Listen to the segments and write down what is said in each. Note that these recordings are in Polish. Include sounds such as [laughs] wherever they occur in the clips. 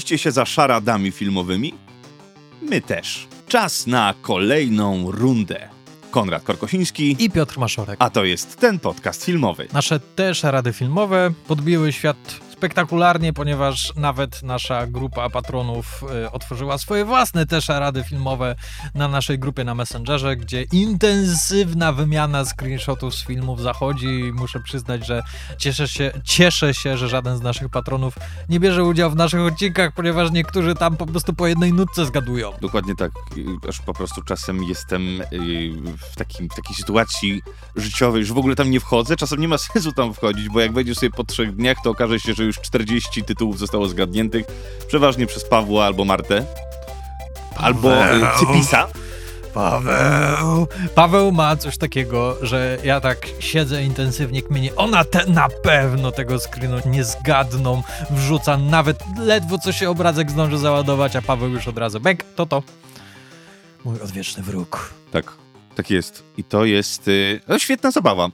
Stęskniliście się za szaradami filmowymi? My też. Czas na kolejną rundę. Konrad Korkosiński, i Piotr Maszorek. a to jest ten podcast filmowy. Nasze też rady filmowe podbiły świat spektakularnie, ponieważ nawet nasza grupa patronów y, otworzyła swoje własne też rady filmowe na naszej grupie na Messengerze, gdzie intensywna wymiana screenshotów z filmów zachodzi muszę przyznać, że cieszę się, cieszę się, że żaden z naszych patronów nie bierze udziału w naszych odcinkach, ponieważ niektórzy tam po prostu po jednej nutce zgadują. Dokładnie tak, aż po prostu czasem jestem y, w, takim, w takiej sytuacji życiowej, że w ogóle tam nie wchodzę. Czasem nie ma [laughs] sensu tam wchodzić, bo jak wejdziesz sobie po trzech dniach, to okaże się, że już 40 tytułów zostało zgadniętych, przeważnie przez Pawła albo Martę. Albo y, Cypisa. Paweł. Paweł ma coś takiego, że ja tak siedzę intensywnie kmienię. Ona te, na pewno tego screenu nie zgadną. Wrzuca nawet ledwo co się obrazek zdąży załadować, a Paweł już od razu. Bęk, to to. Mój odwieczny wróg. Tak, tak jest. I to jest y, no, świetna zabawa.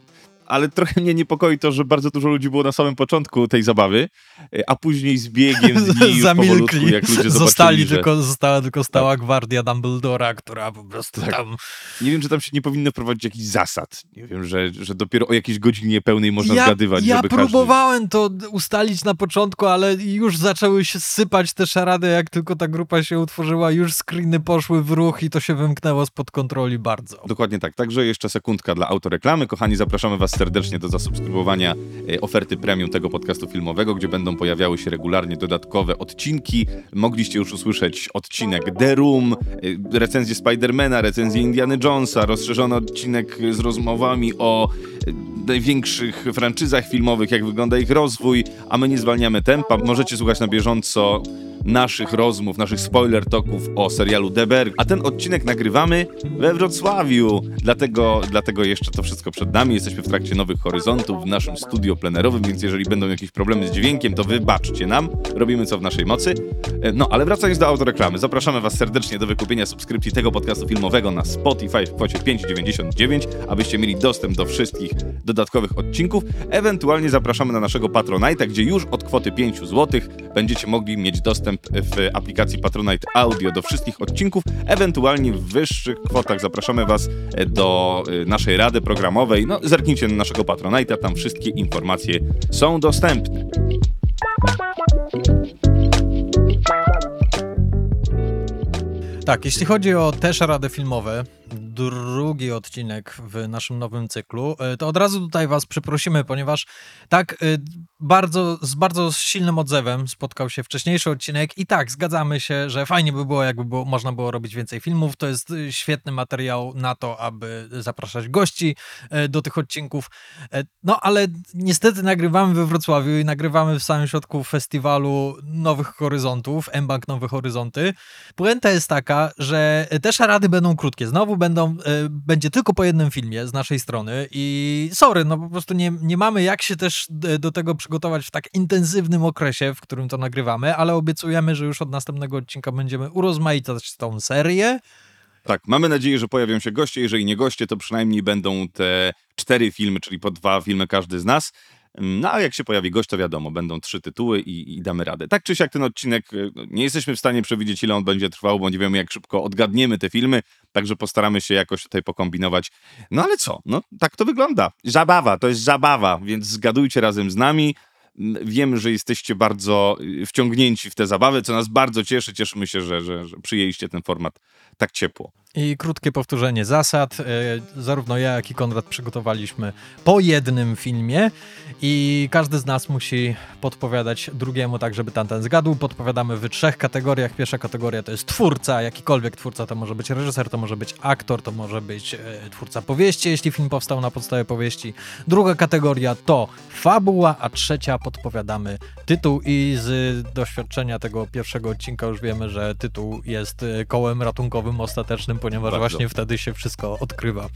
Ale trochę mnie niepokoi to, że bardzo dużo ludzi było na samym początku tej zabawy, y, a później z biegiem z dni [laughs] Zamilkli. jak ludzie Zostali że... tylko, została tylko stała gwardia Dumbledora, która po prostu Tak. tam Nie wiem, czy tam się nie powinno wprowadzić jakichś zasad. Nie wiem, że, że dopiero o jakiejś godzinie pełnej można ja, zgadywać, Ja próbowałem to ustalić na początku, ale już zaczęły się sypać te szarady, jak tylko ta grupa się utworzyła, już screeny poszły w ruch i to się wymknęło spod kontroli bardzo. każdy... Dokładnie tak. Także jeszcze sekundka dla autoreklamy. Kochani, zapraszamy Was serdecznie do zasubskrybowania e, oferty premium tego podcastu filmowego, gdzie będą pojawiały się regularnie dodatkowe odcinki. Mogliście już usłyszeć odcinek The Room, e, recenzję Spidermana, recenzję Indiana Jonesa, rozszerzony odcinek z rozmowami o e, największych franczyzach filmowych, jak wygląda ich rozwój, a my nie zwalniamy tempa. Możecie słuchać na bieżąco naszych rozmów, naszych spoiler talków o serialu Deber, a ten odcinek nagrywamy we Wrocławiu. Dlatego, dlatego jeszcze to wszystko przed nami. Jesteśmy w trakcie nowych horyzontów w naszym studio plenerowym, więc jeżeli będą jakieś problemy z dźwiękiem, to wybaczcie nam. Robimy co w naszej mocy. E, No, ale wracając do autoreklamy, zapraszamy Was serdecznie do wykupienia subskrypcji tego podcastu filmowego na Spotify w kwocie 5,99, abyście mieli dostęp do wszystkich dodatkowych odcinków. Ewentualnie zapraszamy na naszego Patronite'a, gdzie już od kwoty 5 zł będziecie mogli mieć dostęp w aplikacji Patronite Audio do wszystkich odcinków. Ewentualnie w wyższych kwotach zapraszamy Was e, do e, naszej rady programowej. No, zerknijcie naszego Patronite'a, tam wszystkie informacje są dostępne. Tak, jeśli chodzi o też rady filmowe, drugi odcinek w naszym nowym cyklu, y, to od razu tutaj was przeprosimy, ponieważ tak y, bardzo, z bardzo silnym odzewem spotkał się wcześniejszy odcinek i tak, zgadzamy się, że fajnie by było, jakby było, można było robić więcej filmów, to jest y, świetny materiał na to, aby zapraszać gości do tych odcinków, E, no ale niestety nagrywamy we Wrocławiu i nagrywamy w samym środku festiwalu Nowych Horyzontów, M-Bank Nowe Horyzonty. Puenta jest taka, że te szarady będą krótkie. Znowu będą, e, będzie tylko po jednym filmie z naszej strony i sorry, no po prostu nie, nie mamy jak się też d- do tego przygotować w tak intensywnym okresie, w którym to nagrywamy, ale obiecujemy, że już od następnego odcinka będziemy urozmaicać tą serię. Tak, mamy nadzieję, że pojawią się goście. Jeżeli nie goście, to przynajmniej będą te cztery filmy, czyli po dwa filmy każdy z nas. No a jak się pojawi gość, to wiadomo, będą trzy tytuły i, i damy radę. Tak czy siak ten odcinek, y, no, nie jesteśmy w stanie przewidzieć, ile on będzie trwał, bo nie wiemy, jak szybko odgadniemy te filmy, także postaramy się jakoś tutaj pokombinować. No ale co? No tak to wygląda. Zabawa, to jest zabawa, więc zgadujcie razem z nami. Wiem, że jesteście bardzo y, wciągnięci w tę zabawę, co nas bardzo cieszy. Cieszymy się, że, że, że przyjęliście ten format tak ciepło. I krótkie powtórzenie zasad. E, Zarówno ja, jak i Konrad przygotowaliśmy po jednym filmie i każdy z nas musi podpowiadać drugiemu tak, żeby tamten zgadł. Podpowiadamy w trzech kategoriach. Pierwsza kategoria to jest twórca, jakikolwiek twórca. To może być reżyser, to może być aktor, to może być e, twórca powieści, jeśli film powstał na podstawie powieści. Druga kategoria to fabuła, a trzecia podpowiadamy tytuł i z doświadczenia tego pierwszego odcinka już wiemy, że tytuł jest e, kołem ratunkowym ostatecznym, ponieważ Bardzo. właśnie wtedy się wszystko odkrywa.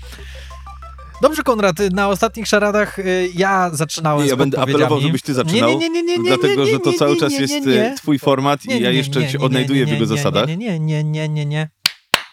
Dobrze, Konrad, y, na ostatnich szaradach y, ja zaczynałem Nie, ja będę apelował, żebyś ty zaczynał, Nie, nie, nie, nie, nie, dlatego, że to cały czas jest e, twój format i ja jeszcze się odnajduję w jego zasadach. Nie, nie, nie, nie, nie, nie.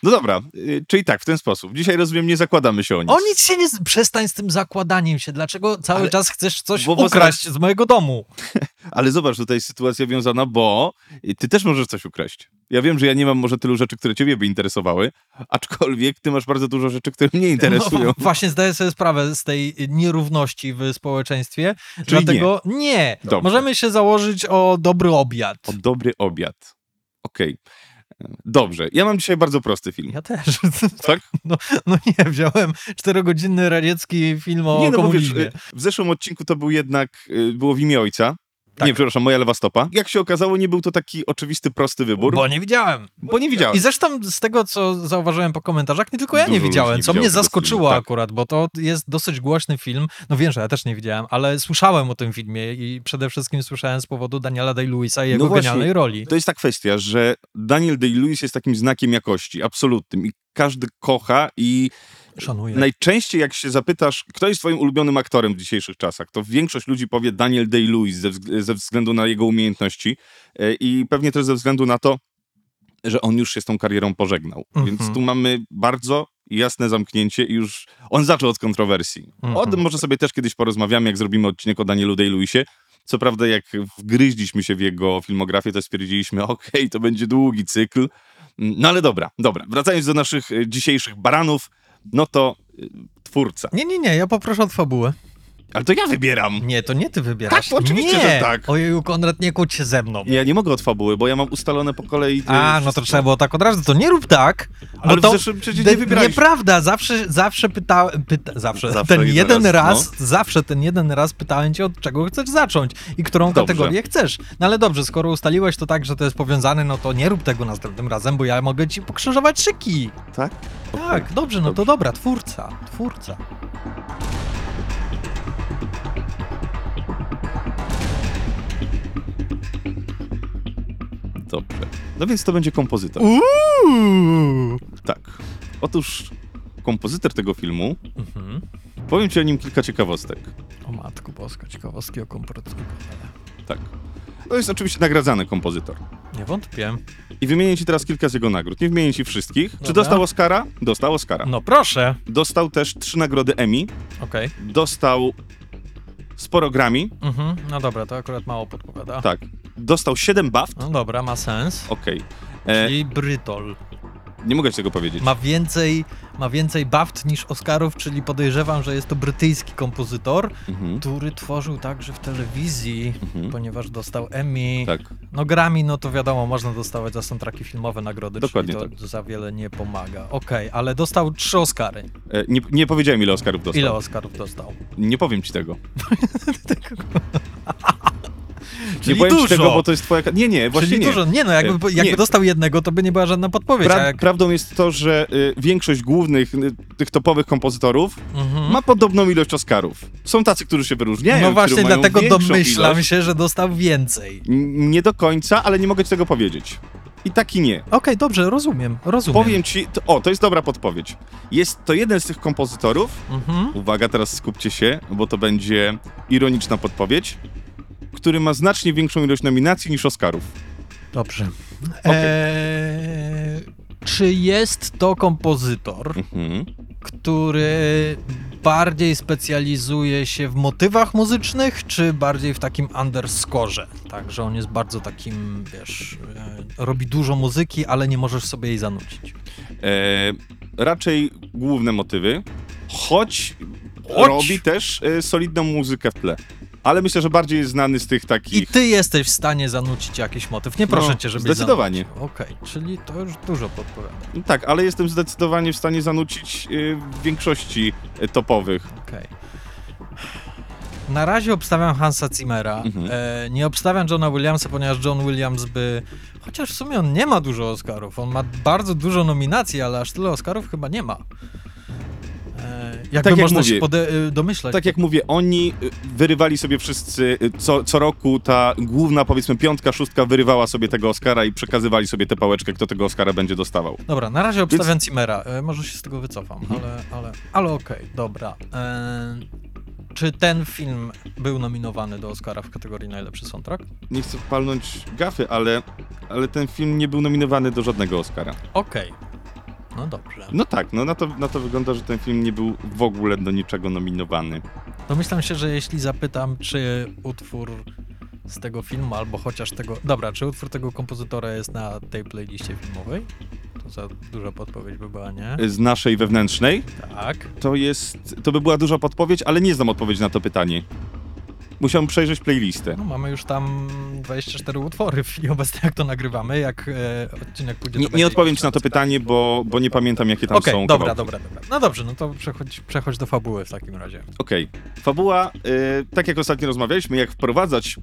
No dobra, y, czyli tak, w ten sposób. Dzisiaj rozumiem, nie zakładamy się o nic. O nic się nie... Przestań z tym zakładaniem się. Dlaczego cały Ale- czas chcesz coś bo- bo ukraść z mojego domu? [laughs] Ale zobacz, tutaj jest sytuacja wiązana, bo ty też możesz coś ukraść. Ja wiem, że ja nie mam może tylu rzeczy, które ciebie by interesowały, aczkolwiek ty masz bardzo dużo rzeczy, które mnie interesują. No, [laughs] właśnie zdaję sobie sprawę z tej nierówności w społeczeństwie. Czyli dlatego nie. Dobrze. Możemy się założyć o dobry obiad. O dobry obiad. Okej. Dobrze, ja mam dzisiaj bardzo prosty film. Ja też. [laughs] Tak? No, no nie, wziąłem czterogodzinny radziecki film o Nie, no bo wiesz, komunizmie. y, w zeszłym odcinku to był jednak, y, było w imię ojca. Tak. Nie, przepraszam, moja lewa stopa. Jak się okazało, nie był to taki oczywisty, prosty wybór, bo, Bo nie widziałem. nie widziałem. I zresztą z tego, co zauważyłem po komentarzach, nie tylko ja Dużo nie widziałem, nie co mnie zaskoczyło filmu, tak. akurat, bo to jest dosyć głośny film. No wiem, że ja też nie widziałem, ale słyszałem o tym filmie i przede wszystkim słyszałem z powodu Daniela Day-Lewisa i jego No właśnie. genialnej roli. To jest ta kwestia, że Daniel Day-Lewis jest takim znakiem jakości, absolutnym. I każdy kocha i Szanuję. najczęściej jak się zapytasz, kto jest twoim ulubionym aktorem w dzisiejszych czasach, to większość ludzi powie Daniel Day-Lewis ze, wzg- ze względu na jego umiejętności e, i pewnie też ze względu na to, że on już się z tą karierą pożegnał. Mhm. Więc tu mamy bardzo jasne zamknięcie i już on zaczął od kontrowersji. O Mhm. tym może sobie też kiedyś porozmawiamy, jak zrobimy odcinek o Danielu Day-Lewisie. Co prawda, jak wgryźliśmy się w jego filmografię, to stwierdziliśmy, [laughs] okej, to będzie długi cykl. No ale dobra, dobra. Wracając do naszych e, dzisiejszych baranów, no to e, twórca. Nie, nie, nie, ja poproszę o fabułę. Ale to ja wybieram. Nie, to nie ty wybierasz. Tak, oczywiście, nie. że tak. Ojeju, Konrad, nie kłóć się ze mną. Ja nie mogę od fabuły, bo ja mam ustalone po kolei. A, no to trzeba było tak od razu, to nie rób tak. Ale to zeszłym przecież nie wybierałeś. Nieprawda, zawsze, zawsze pytałem, pyta, zawsze, Zawsze ten jeden jeden raz, raz, zawsze ten jeden raz pytałem cię, od czego chcesz zacząć i którą Dobrze. kategorię chcesz. No ale dobrze, skoro ustaliłeś to tak, że to jest powiązane, no to nie rób tego następnym razem, bo ja mogę ci pokrzyżować szyki. Tak? Tak, dobrze, no to Dobrze. dobra, twórca, twórca. No więc to będzie kompozytor. Uuu. Tak. Otóż kompozytor tego filmu, Mhm. powiem ci o nim kilka ciekawostek. O matku boska, ciekawostki o kompozytorze. Tak. To jest oczywiście nagradzany kompozytor. Nie wątpię. I wymienię ci teraz kilka z jego nagród. Nie wymienię ci wszystkich. Czy Dobra. dostał Oscara? Dostał Oscara. No proszę. Dostał też trzy nagrody Emmy. Okej. Dostał sporo Grammy. Mhm. No dobra, to akurat mało podpowiada. Tak. Dostał siedem BAFT. No dobra, ma sens. Okej. E, Czyli Brytol. nie mogę ci tego powiedzieć. Ma więcej, ma więcej BAFT niż Oscarów, czyli podejrzewam, że jest to brytyjski kompozytor, Mhm. który tworzył także w telewizji, Mhm. ponieważ dostał Emmy. Tak. No Grammy, no to wiadomo, można dostawać za soundtracki filmowe nagrody, Dokładnie czyli to tak. za wiele nie pomaga. Okej, ale dostał trzy Oscary. E, nie, nie powiedziałem, ile Oscarów dostał. Ile Oscarów dostał? Nie powiem ci tego. [laughs] Czyli nie powiem dużo. ci tego, bo to jest twoja... Nie, nie, właśnie Czyli nie. dużo. Nie no, jakby, E, jakby nie. dostał jednego, to by nie była żadna podpowiedź. Pra- jak... Prawdą jest to, że y, większość głównych, y, tych topowych kompozytorów Mhm. ma podobną ilość Oscarów. Są tacy, którzy się wyróżniają. No właśnie, dlatego domyślam ilość. się, że dostał więcej. N- Nie do końca, ale nie mogę ci tego powiedzieć. I tak i nie. Okej, dobrze, rozumiem, rozumiem. Powiem ci, to, o, to jest dobra podpowiedź. Jest to jeden z tych kompozytorów, Mhm. uwaga, teraz skupcie się, bo to będzie ironiczna podpowiedź, który ma znacznie większą ilość nominacji niż Oscarów. Dobrze. Okej. Eee, czy jest to kompozytor, Mhm. który bardziej specjalizuje się w motywach muzycznych, czy bardziej w takim underscore? Tak, że on jest bardzo takim, wiesz, e, robi dużo muzyki, ale nie możesz sobie jej zanucić. E, raczej główne motywy, choć, Choć? robi też e, solidną muzykę w tle. Ale myślę, że bardziej jest znany z tych I takich... ty jesteś w stanie zanucić jakiś motyw. Nie proszę No, cię, żebyś zdecydowanie. Okej, czyli to już dużo podpowiada. Tak, ale jestem zdecydowanie w stanie zanucić e, w większości e, topowych. Okej. Na razie obstawiam Hansa Zimmera. Mhm. E, nie obstawiam Johna Williamsa, ponieważ John Williams by. Chociaż w sumie on nie ma dużo Oscarów. On ma bardzo dużo nominacji, ale aż tyle Oscarów chyba nie ma. Jakby Tak jak można się mówię. pode- y, domyślać. Tak jak mówię, oni y, wyrywali sobie wszyscy, y, co, co roku ta główna, powiedzmy, piątka, szóstka wyrywała sobie tego Oscara i przekazywali sobie tę pałeczkę, kto tego Oscara będzie dostawał. Dobra, na razie obstawiam Zimmera. E, może się z tego wycofam, Mhm. ale, ale, ale okej, dobra. E, czy ten film był nominowany do Oscara w kategorii najlepszy soundtrack? Nie chcę palnąć gafy, ale, ale ten film nie był nominowany do żadnego Oscara. Okej. No dobrze. No tak, no na to, na to wygląda, że ten film nie był w ogóle do niczego nominowany. Domyślam się, że jeśli zapytam, czy utwór z tego filmu, albo chociaż tego... Dobra, czy utwór tego kompozytora jest na tej playliście filmowej? To za duża podpowiedź by była, nie? Z naszej wewnętrznej Tak. to jest, to by była duża podpowiedź, ale nie znam odpowiedzi na to pytanie. Musiałem przejrzeć playlistę. No mamy już tam 24 utwory w chwili obecnej, jak to nagrywamy, jak e, odcinek pójdzie... Nie, nie odpowiem ci na to pytanie, bo, bo nie pamiętam jakie tam Okej, są dobra, kawałki. dobra, dobra. No dobrze, no to przechodź, przechodź do fabuły w takim razie. Okej. Fabuła, y, tak jak ostatnio rozmawialiśmy, jak wprowadzać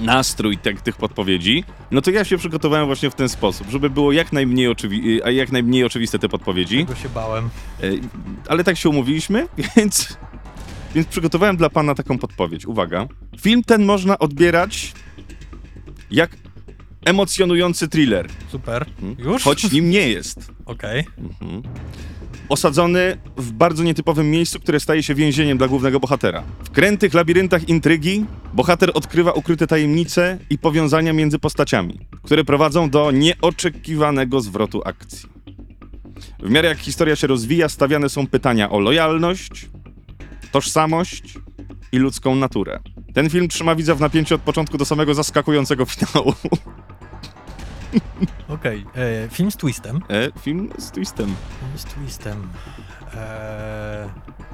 nastrój te, tych podpowiedzi, no to ja się przygotowałem właśnie w ten sposób, żeby było jak najmniej, oczywi- a jak najmniej oczywiste te podpowiedzi. Tego się bałem. Y, ale tak się umówiliśmy, [laughs] więc, więc przygotowałem dla pana taką podpowiedź. Uwaga. Film ten można odbierać jak emocjonujący thriller, Super. Mhm. Już? choć nim nie jest. Okej. Mhm. Osadzony w bardzo nietypowym miejscu, które staje się więzieniem dla głównego bohatera. W krętych labiryntach intrygi bohater odkrywa ukryte tajemnice i powiązania między postaciami, które prowadzą do nieoczekiwanego zwrotu akcji. W miarę jak historia się rozwija, stawiane są pytania o lojalność, tożsamość i ludzką naturę. Ten film trzyma widza w napięciu od początku do samego zaskakującego finału. Okej. E, Film z twistem. E, film z twistem. Film z twistem. Eee,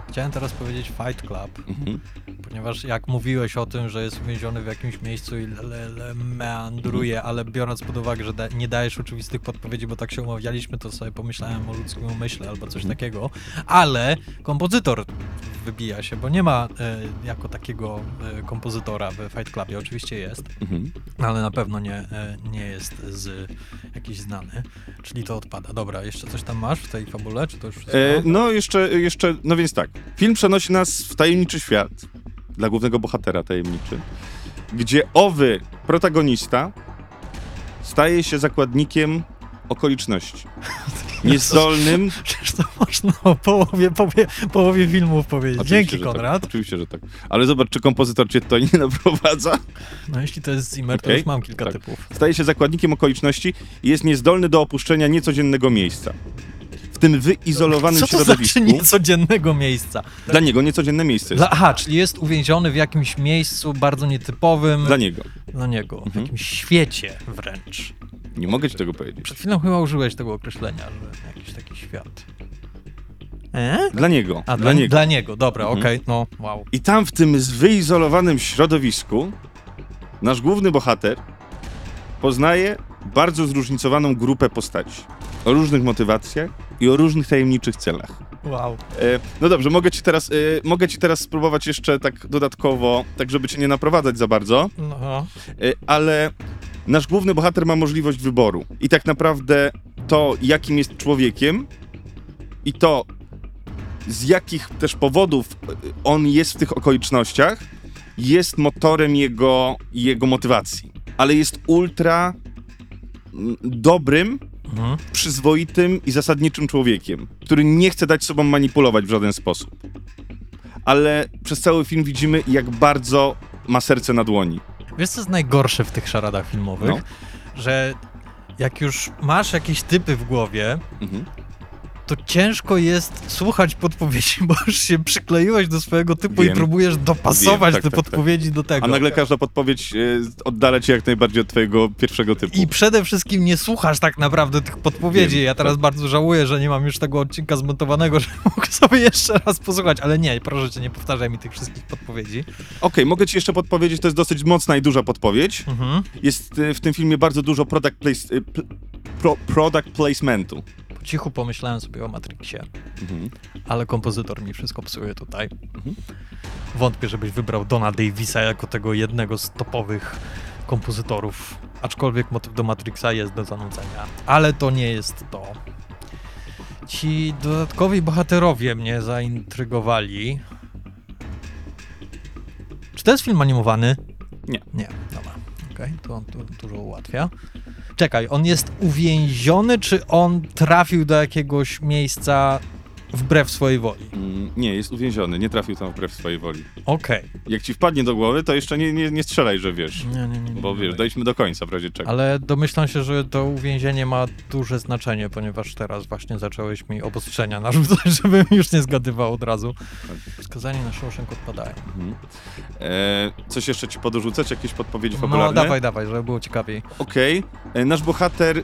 chciałem teraz powiedzieć Fight Club, Mhm. ponieważ jak mówiłeś o tym, że jest uwięziony w jakimś miejscu i le, le, le meandruje, ale biorąc pod uwagę, że da, nie dajesz oczywistych podpowiedzi, bo tak się umawialiśmy, to sobie pomyślałem o ludzkim umyśle albo coś Mhm. takiego, ale kompozytor wybija się, bo nie ma e, jako takiego e, kompozytora w Fight Clubie, oczywiście jest, Mhm. ale na pewno nie, e, nie jest z jakiś znany, czyli to odpada. Dobra, jeszcze coś tam masz w tej fabule, czy to już wszystko? E, no jeszcze, jeszcze, no więc tak. Film przenosi nas w tajemniczy świat dla głównego bohatera tajemniczy, gdzie owy protagonista staje się zakładnikiem okoliczności. [laughs] Niezdolnym. Przecież to można o połowie, połowie, połowie filmów powiedzieć. Oczywiście, Dzięki, tak. Konrad. Oczywiście, że tak. Ale zobacz, czy kompozytor cię tutaj nie [laughs] naprowadza. No jeśli to jest Zimmer, to Okej, już mam kilka tak. typów. Staje się zakładnikiem okoliczności i jest niezdolny do opuszczenia niecodziennego miejsca. W tym wyizolowanym Co to środowisku. znaczy niecodziennego miejsca? Dla niego niecodzienne miejsce jest. Dla, aha, czyli jest uwięziony w jakimś miejscu bardzo nietypowym Dla niego. dla niego, w Mhm. jakimś świecie wręcz. Nie mogę ci tego powiedzieć. Przed chwilą chyba użyłeś tego określenia, że jakiś taki świat. E? Dla niego. A, dla, niego. dla niego, dobra, Mhm. okej, no, wow. I tam w tym wyizolowanym środowisku nasz główny bohater poznaje bardzo zróżnicowaną grupę postaci. O różnych motywacjach i o różnych tajemniczych celach. Wow. E, no dobrze, mogę ci, teraz, e, mogę ci teraz spróbować jeszcze tak dodatkowo, tak żeby cię nie naprowadzać za bardzo, No, e, ale nasz główny bohater ma możliwość wyboru. I tak naprawdę to, jakim jest człowiekiem i to, z jakich też powodów on jest w tych okolicznościach, jest motorem jego, jego motywacji. Ale jest ultra mm, dobrym, mhm. przyzwoitym i zasadniczym człowiekiem, który nie chce dać sobą manipulować w żaden sposób. Ale przez cały film widzimy, jak bardzo ma serce na dłoni. Wiesz, co jest najgorsze w tych szaradach filmowych? No. Że jak już masz jakieś typy w głowie, Mhm. To ciężko jest słuchać podpowiedzi, bo już się przykleiłeś do swojego typu i Wiem. próbujesz dopasować Wiem, tak, te tak, podpowiedzi do tego. A nagle każda podpowiedź e, oddala cię jak najbardziej od twojego pierwszego typu. I przede wszystkim nie słuchasz tak naprawdę tych podpowiedzi. Wiem, ja teraz tak. bardzo żałuję, że nie mam już tego odcinka zmontowanego, [laughs] że mógł sobie jeszcze raz posłuchać, ale nie, proszę cię, nie powtarzaj mi tych wszystkich podpowiedzi. Okej, mogę ci jeszcze podpowiedzieć, to jest dosyć mocna i duża podpowiedź. Mhm. Jest e, w tym filmie bardzo dużo product, place, e, pro, product placementu. Po cichu pomyślałem sobie o Matrixie, Mhm. ale kompozytor mi wszystko psuje tutaj. Mhm. Wątpię, żebyś wybrał Dona Davisa jako tego jednego z topowych kompozytorów. Aczkolwiek motyw do Matrixa jest do zanudzenia. Ale to nie jest to. Ci dodatkowi bohaterowie mnie zaintrygowali. Czy to jest film animowany? Nie. Nie, dobra. Okej, to, to dużo ułatwia. Czekaj, on jest uwięziony, czy on trafił do jakiegoś miejsca wbrew swojej woli. Mm, nie, jest uwięziony, nie trafił tam wbrew swojej woli. Okej. Jak ci wpadnie do głowy, to jeszcze nie, nie, nie strzelaj, że wiesz. Nie, nie, nie, nie. Bo wiesz, dojdźmy do końca w razie czego. Ale domyślam się, że to uwięzienie ma duże znaczenie, ponieważ teraz właśnie zacząłeś mi obostrzenia narzucać, [laughs] żebym już nie zgadywał od razu. Skazani na Shawshank odpadają. Mhm. E, coś jeszcze ci podrzucać? Jakieś podpowiedzi No fabularne? dawaj, dawaj, żeby było ciekawiej. Okej. E, Nasz bohater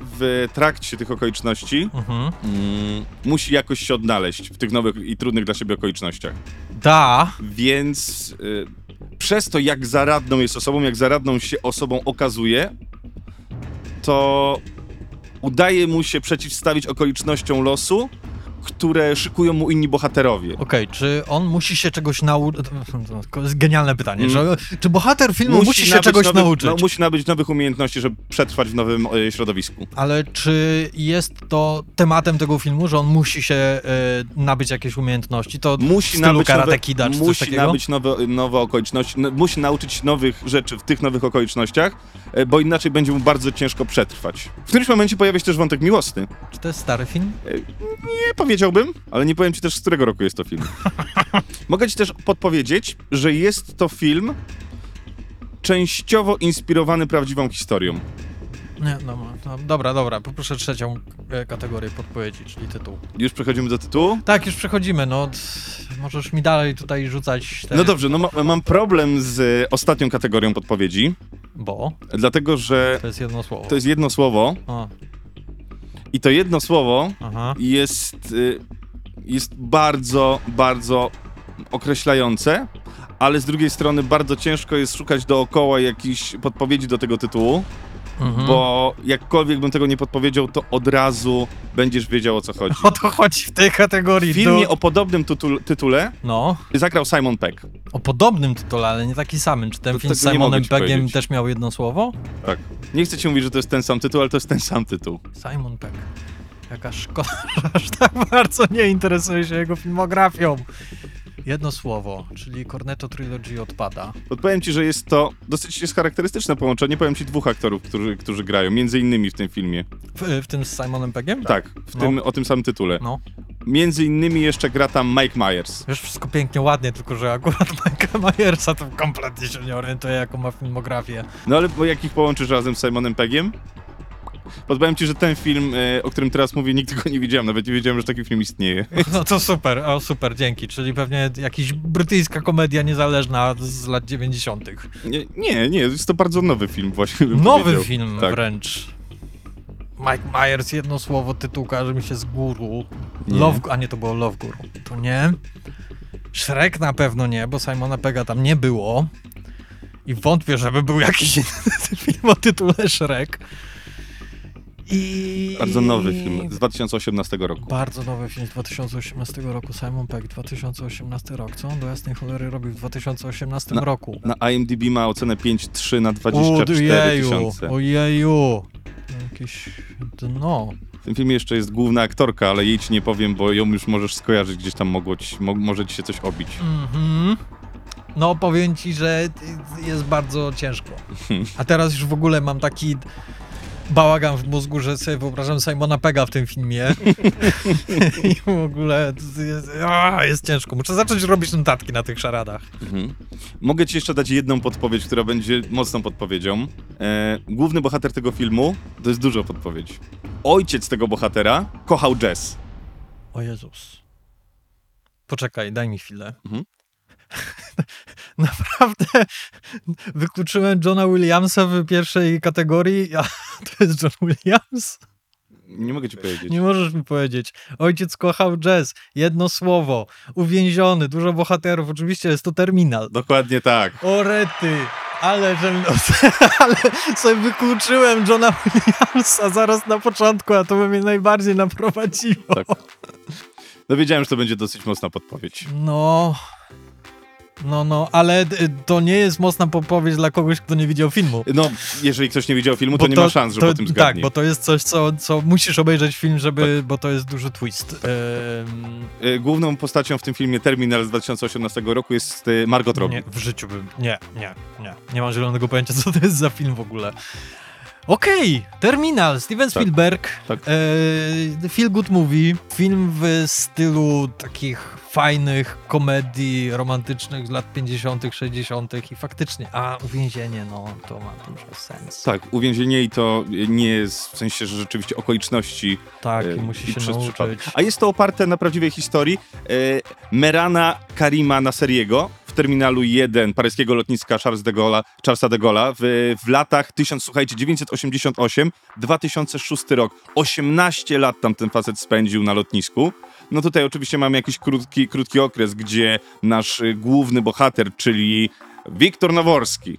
w trakcie tych okoliczności Mhm. mm, musi jakoś się odnaleźć w tych nowych i trudnych dla siebie okolicznościach. Da, Więc y, przez to, jak zaradną jest osobą, jak zaradną się osobą okazuje, to udaje mu się przeciwstawić okolicznościom losu, które szykują mu inni bohaterowie. Okej, czy on musi się czegoś nauczyć? To jest genialne pytanie. Mm. Czy, czy bohater filmu musi, się nabyć czegoś nowych, nauczyć? No, musi nabyć nowych umiejętności, żeby przetrwać w nowym e, środowisku. Ale czy jest to tematem tego filmu, że on musi się e, nabyć jakieś umiejętności? To Musi nabyć nowe, Kida czy coś musi nabyć nowe, nowe okoliczności, no, musi nauczyć się nowych rzeczy w tych nowych okolicznościach, e, bo inaczej będzie mu bardzo ciężko przetrwać. W którymś momencie pojawia się też wątek miłosny. Czy to jest stary film? Nie ale nie powiem ci też, z którego roku jest to film. [laughs] Mogę ci też podpowiedzieć, że jest to film częściowo inspirowany prawdziwą historią. Nie, no, no, dobra, dobra, poproszę trzecią e, kategorię podpowiedzi, czyli tytuł. Już przechodzimy do tytułu? Tak, już przechodzimy, no możesz mi dalej tutaj rzucać te... No dobrze, no ma, mam problem z e, ostatnią kategorią podpowiedzi, Bo dlatego że to jest jedno słowo. to jest jedno słowo A, i to jedno słowo aha. jest, y, jest bardzo, bardzo określające, ale z drugiej strony bardzo ciężko jest szukać dookoła jakichś podpowiedzi do tego tytułu, Mhm. bo jakkolwiek bym tego nie podpowiedział, to od razu będziesz wiedział o co chodzi. [laughs] O to chodzi w tej kategorii. W filmie o podobnym tytule, tytule No, zagrał Simon Peck. o podobnym tytule, ale nie taki samym. Czy ten To film z tego nie mogę Simonem ci Peggiem powiedzieć. też miał jedno słowo? Tak. Nie chcę ci mówić, że to jest ten sam tytuł, ale to jest ten sam tytuł. Simon Pegg. Jaka szkoda, [laughs] że aż tak bardzo nie interesuje się jego filmografią. Jedno słowo, czyli Cornetto Trilogy odpada. Podpowiem ci, że jest to dosyć jest charakterystyczne połączenie. Powiem ci dwóch aktorów, którzy, którzy grają, między innymi w tym filmie. W, w tym z Simonem Peggiem? Tak, w No. tym, o tym samym tytule. No. Między innymi jeszcze gra tam Mike Myers. Wiesz, wszystko pięknie, ładnie, tylko że akurat [laughs] Mike'a Myersa to kompletnie się nie orientuje, jaką ma filmografię. No ale bo jak ich połączysz razem z Simonem Peggiem? Podpowiem ci, że ten film, e, o którym teraz mówię, nigdy go nie widziałem. Nawet nie wiedziałem, że taki film istnieje. No to super, o super, dzięki. Czyli pewnie jakaś brytyjska komedia niezależna z lat 90. Nie, nie, nie jest to bardzo nowy film właśnie. Nowy powiedział. film Tak. wręcz. Mike Myers, jedno słowo, tytuł każe mi się z góru. Nie. Love, a nie, to było Love Guru. To nie. Shrek na pewno nie, bo Simona Pega tam nie było. I wątpię, żeby był jakiś inny [laughs] film o tytule Shrek. I... Bardzo nowy film z 2018 roku. Bardzo nowy film z 2018 roku. Simon Pegg, 2018 rok. Co on do jasnej cholery robił w 2018 Na- roku? Na IMDb ma ocenę 5,3 na 24 Ojeju, tysiące. ojeju. Jakieś dno. W tym filmie jeszcze jest główna aktorka, ale jej ci nie powiem, bo ją już możesz skojarzyć, gdzieś tam mogło ci, mo, może ci się coś obić. Mhm. No, powiem ci, że jest bardzo ciężko. [laughs] A teraz już w ogóle mam taki bałagan w mózgu, że sobie wyobrażam Simona Pega w tym filmie. [laughs] I w ogóle jest, a, jest ciężko. Muszę zacząć robić notatki na tych szaradach. Mhm. Mogę ci jeszcze dać jedną podpowiedź, która będzie mocną podpowiedzią. E, główny bohater tego filmu, to jest dużo podpowiedź. Ojciec tego bohatera kochał jazz. O Jezus. Poczekaj, daj mi chwilę. Mhm. [laughs] Naprawdę wykluczyłem Johna Williamsa w pierwszej kategorii, a [laughs] to jest John Williams? Nie mogę ci powiedzieć. Nie możesz mi powiedzieć. Ojciec kochał jazz. Jedno słowo. Uwięziony. Dużo bohaterów. Oczywiście jest to terminal. Dokładnie tak. O rety. Ale, że, [laughs] ale sobie wykluczyłem Johna Williamsa zaraz na początku, a to by mnie najbardziej naprowadziło. Tak. No wiedziałem, że to będzie dosyć mocna podpowiedź. No. No, no, ale y, to nie jest mocna podpowiedź dla kogoś, kto nie widział filmu. No, jeżeli ktoś nie widział filmu, to Bo nie ma szans, że to, po tym Tak, zgadnie. bo to jest coś, co, co musisz obejrzeć film, żeby, bo to jest duży twist. Ehm, E, Główną postacią w tym filmie Terminal z 2018 roku jest e, Margot Robbie. nie, w życiu bym. Nie, nie, nie. Nie mam zielonego pojęcia, co to jest za film w ogóle. Okej, Terminal, Steven Tak, Spielberg, tak. E, feel good movie, film w stylu takich fajnych komedii romantycznych z lat 50., 60. i faktycznie, a uwięzienie, no to ma dużo sens. Tak, uwięzienie i to nie jest w sensie, że rzeczywiście okoliczności Tak, e, i musi się przez nauczyć. przypadek. A jest to oparte na prawdziwej historii e, Merana Karima Naseriego w terminalu 1 paryskiego lotniska Charles de Gaulle, Charlesa de Gaulle'a w, w latach 1000, słuchajcie, 988-2006 rok. 18 lat tam ten facet spędził na lotnisku. No tutaj oczywiście mamy jakiś krótki, krótki okres, gdzie nasz główny bohater, czyli Wiktor Naworski.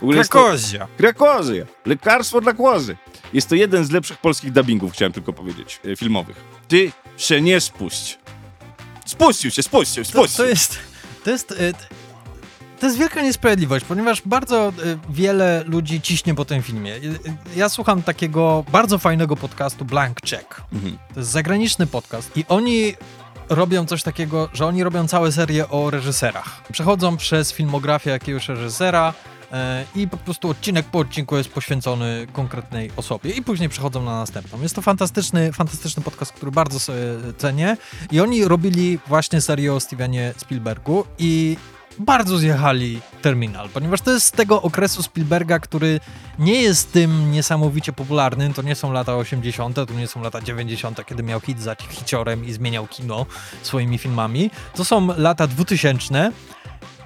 To- Krakozia. Krakozja. Lekarstwo dla kłozy. Jest to jeden z lepszych polskich dubbingów, chciałem tylko powiedzieć, e, filmowych. Ty się nie spuść. Spuścił się, spuścił, To, spuścił. to jest, to jest, e, to jest wielka niesprawiedliwość, ponieważ bardzo e, wiele ludzi ciśnie po tym filmie. E, e, Ja słucham takiego bardzo fajnego podcastu Blank Check. Mhm. To jest zagraniczny podcast i oni robią coś takiego, że oni robią całe serie o reżyserach. Przechodzą przez filmografię jakiegoś reżysera i po prostu odcinek po odcinku jest poświęcony konkretnej osobie i później przechodzą na następną. Jest to fantastyczny, fantastyczny podcast, który bardzo sobie cenię i oni robili właśnie serię o Stevenie Spielbergu i bardzo zjechali Terminal, ponieważ to jest z tego okresu Spielberga, który nie jest tym niesamowicie popularnym, to nie są lata 80., to nie są lata 90., kiedy miał hit za hiciorem i zmieniał kino swoimi filmami. To są lata 2000.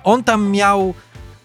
On tam miał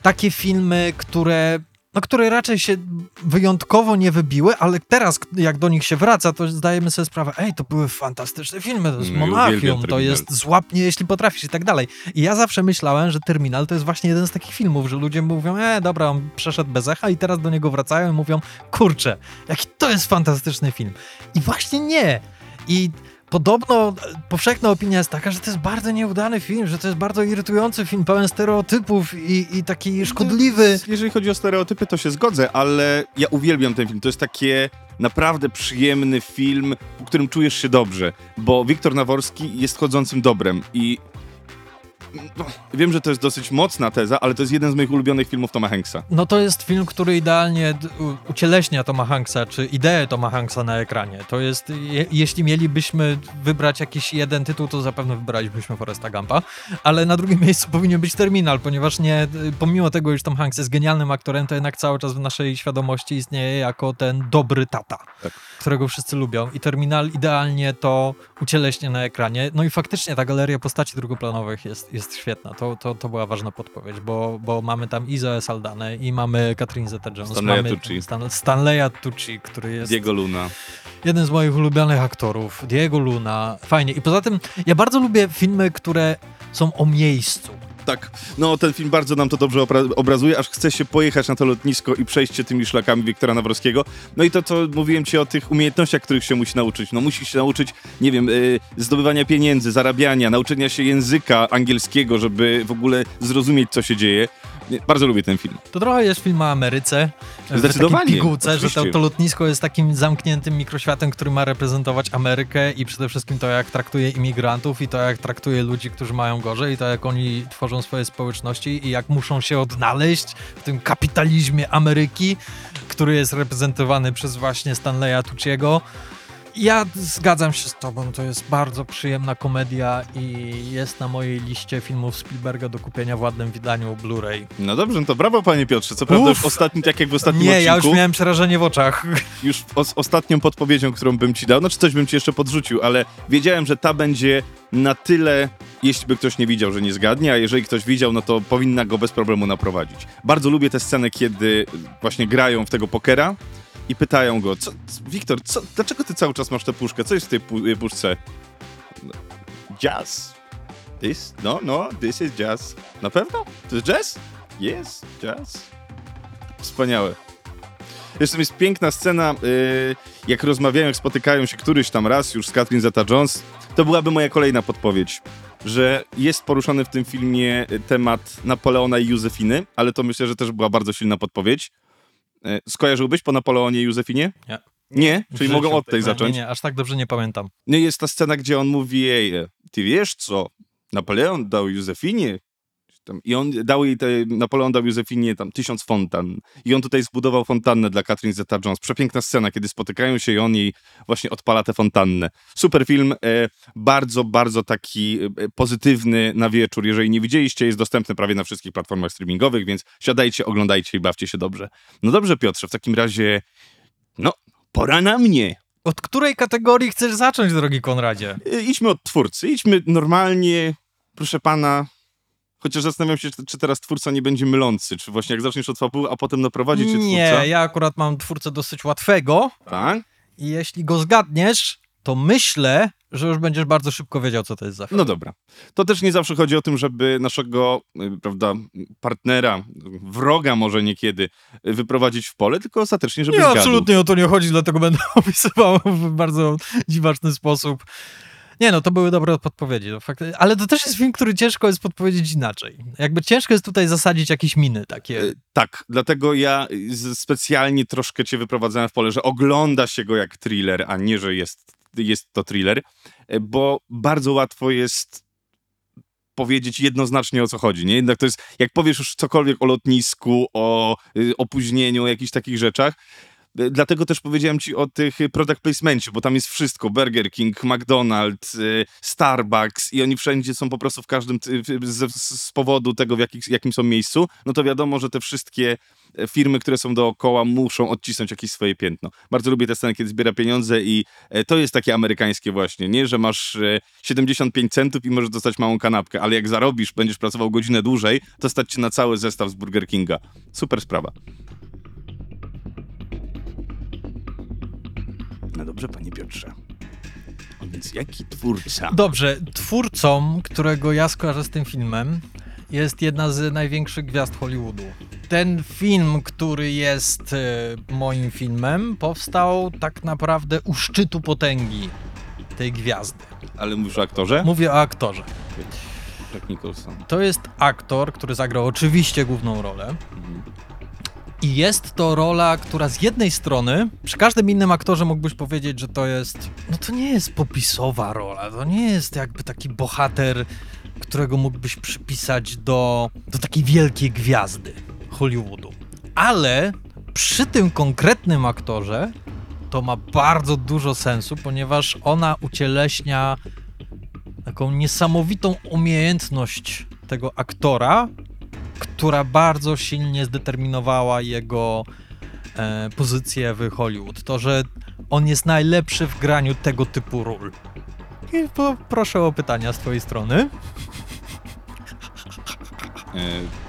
takie filmy, które no, które raczej się wyjątkowo nie wybiły, ale teraz, jak do nich się wraca, to zdajemy sobie sprawę, ej, to były fantastyczne filmy, to jest No uwielbiam Monachium, to jest Złapnie, jeśli potrafisz i tak dalej. I ja zawsze myślałem, że Terminal to jest właśnie jeden z takich filmów, że ludzie mówią, e, dobra, on przeszedł bez echa i teraz do niego wracają i mówią, kurczę, jaki to jest fantastyczny film. I właśnie nie. I Podobno e, powszechna opinia jest taka, że to jest bardzo nieudany film, że to jest bardzo irytujący film, pełen stereotypów i, i taki szkodliwy. Jeżeli chodzi o stereotypy, to się zgodzę, ale ja uwielbiam ten film. To jest takie naprawdę przyjemny film, w którym czujesz się dobrze, bo Wiktor Naworski jest chodzącym dobrem i no, wiem, że to jest dosyć mocna teza, ale to jest jeden z moich ulubionych filmów Toma Hanksa. No to jest film, który idealnie ucieleśnia Toma Hanksa, czy ideę Toma Hanksa na ekranie. To jest, je, jeśli mielibyśmy wybrać jakiś jeden tytuł, to zapewne wybralibyśmy Foresta Gampa, ale na drugim [laughs] miejscu powinien być Terminal, ponieważ nie, pomimo tego, iż Tom Hanks jest genialnym aktorem, to jednak cały czas w naszej świadomości istnieje jako ten dobry tata, Tak. Którego wszyscy lubią i Terminal idealnie to ucieleśnia na ekranie. No i faktycznie ta galeria postaci drugoplanowych jest, jest świetna. To, to, to była ważna podpowiedź, bo, bo mamy tam Izoę Saldanę i mamy Catherine Zeta-Jones. Stanleya Tucci. Stan, Stanleya Tucci, który jest Diego Luna. jeden z moich ulubionych aktorów. Diego Luna. Fajnie. I poza tym ja bardzo lubię filmy, które są o miejscu. Tak, no ten film bardzo nam to dobrze obra- obrazuje, aż chce się pojechać na to lotnisko i przejść się tymi szlakami Wiktora Nawrockiego. No i to, co mówiłem ci o tych umiejętnościach, których się musi nauczyć. No musi się nauczyć, nie wiem, y, zdobywania pieniędzy, zarabiania, nauczenia się języka angielskiego, żeby w ogóle zrozumieć, co się dzieje. Bardzo lubię ten film. To trochę jest film o Ameryce. W Zdecydowanie, takiej pigułce, że to, to lotnisko jest takim zamkniętym mikroświatem, który ma reprezentować Amerykę i przede wszystkim to, jak traktuje imigrantów i to, jak traktuje ludzi, którzy mają gorzej i to, jak oni tworzą swoje społeczności i jak muszą się odnaleźć w tym kapitalizmie Ameryki, który jest reprezentowany przez właśnie Stanleya Tucciego. Ja zgadzam się z tobą, to jest bardzo przyjemna komedia i jest na mojej liście filmów Spielberga do kupienia w ładnym wydaniu Blu-ray. No dobrze, no to brawo panie Piotrze. Co prawda Uff. już ostatni, tak jak w ostatnim Nie, odcinku, ja już miałem przerażenie w oczach. [laughs] już os- ostatnią podpowiedzią, którą bym ci dał, no czy coś bym ci jeszcze podrzucił, ale wiedziałem, że ta będzie na tyle, jeśli by ktoś nie widział, że nie zgadnie, a jeżeli ktoś widział, no to powinna go bez problemu naprowadzić. Bardzo lubię tę scenę, kiedy właśnie grają w tego pokera i pytają go, co, Wiktor, co, dlaczego ty cały czas masz tę puszkę? Co jest w tej pu- y, puszce? No, Jazz. This? No, no, this is jazz. Na pewno? To jest jazz? Yes, jazz. Wspaniałe. Zresztą jest piękna scena, yy, jak rozmawiają, jak spotykają się któryś tam raz już z Catherine Zeta-Jones. To byłaby moja kolejna podpowiedź, że jest poruszony w tym filmie y, temat Napoleona i Józefiny, ale to myślę, że też była bardzo silna podpowiedź. Yy, skojarzyłbyś po Napoleonie i Józefinie? Nie. Nie? Czyli mogą od tej Nie, zacząć? Nie, nie, aż tak dobrze nie pamiętam. I jest ta scena, gdzie on mówi jej, ty wiesz co, Napoleon dał Józefinie Tam, I on dał jej, te, Napoleon dał Józefinie tam tysiąc fontan. I on tutaj zbudował fontannę dla Catherine Zeta-Jones. Przepiękna scena, kiedy spotykają się i on jej właśnie odpala tę fontannę. Super film, e, bardzo, bardzo taki e, pozytywny na wieczór. Jeżeli nie widzieliście, jest dostępny prawie na wszystkich platformach streamingowych, więc siadajcie, oglądajcie i bawcie się dobrze. No dobrze, Piotrze, w takim razie, no, pora na mnie. Od której kategorii chcesz zacząć, drogi Konradzie? E, idźmy od twórcy. Idźmy normalnie, proszę pana. Chociaż zastanawiam się, czy- teraz twórca nie będzie mylący. Czy właśnie jak zaczniesz od fabuły, a potem naprowadzi cię Nie, twórca. ja akurat mam twórcę dosyć łatwego Tak? i jeśli go zgadniesz, to myślę, że już będziesz bardzo szybko wiedział, co to jest za film. No dobra. To też nie zawsze chodzi o tym, żeby naszego, y, prawda, partnera, wroga może niekiedy y, wyprowadzić w pole, tylko ostatecznie, żeby Nie, zgadł. absolutnie o to nie chodzi, dlatego będę [laughs] opisywał w bardzo dziwaczny sposób. Nie no, to były dobre podpowiedzi. No, ale to też jest film, który ciężko jest podpowiedzieć inaczej. Jakby ciężko jest tutaj zasadzić jakieś miny takie. Y, Tak, dlatego ja y, specjalnie troszkę cię wyprowadzałem w pole, że ogląda się go jak thriller, a nie, że jest, jest to thriller, y, bo bardzo łatwo jest powiedzieć jednoznacznie o co chodzi, nie? Jednak to jest, jak powiesz już cokolwiek o lotnisku, o y, opóźnieniu, o jakichś takich rzeczach, Dlatego też powiedziałem ci o tych y, product placemencie, bo tam jest wszystko. Burger King, McDonald's, y, Starbucks i oni wszędzie są po prostu w każdym, z, z powodu tego, w jakich, jakim są miejscu, no to wiadomo, że te wszystkie e, firmy, które są dookoła muszą odcisnąć jakieś swoje piętno. Bardzo lubię tę scenę, kiedy zbiera pieniądze i e, to jest takie amerykańskie właśnie, nie? Że masz e, 75 centów i możesz dostać małą kanapkę, ale jak zarobisz, będziesz pracował godzinę dłużej, to stać cię na cały zestaw z Burger Kinga. Super sprawa. No dobrze, panie Piotrze. A więc jaki twórca? Dobrze, twórcą, którego ja skojarzę z tym filmem, jest jedna z największych gwiazd Hollywoodu. Ten film, który jest e, moim filmem, powstał tak naprawdę u szczytu potęgi tej gwiazdy. Ale mówisz o aktorze? Mówię o aktorze. Jack Nicholson. To jest aktor, który zagrał oczywiście główną rolę. Mhm. I jest to rola, która z jednej strony, przy każdym innym aktorze mógłbyś powiedzieć, że to jest. No to nie jest popisowa rola, to nie jest jakby taki bohater, którego mógłbyś przypisać do, do takiej wielkiej gwiazdy Hollywoodu. Ale przy tym konkretnym aktorze to ma bardzo dużo sensu, ponieważ ona ucieleśnia taką niesamowitą umiejętność tego aktora, która bardzo silnie zdeterminowała jego e, pozycję w Hollywood. To, że on jest najlepszy w graniu tego typu ról. I poproszę o pytania z twojej strony. E.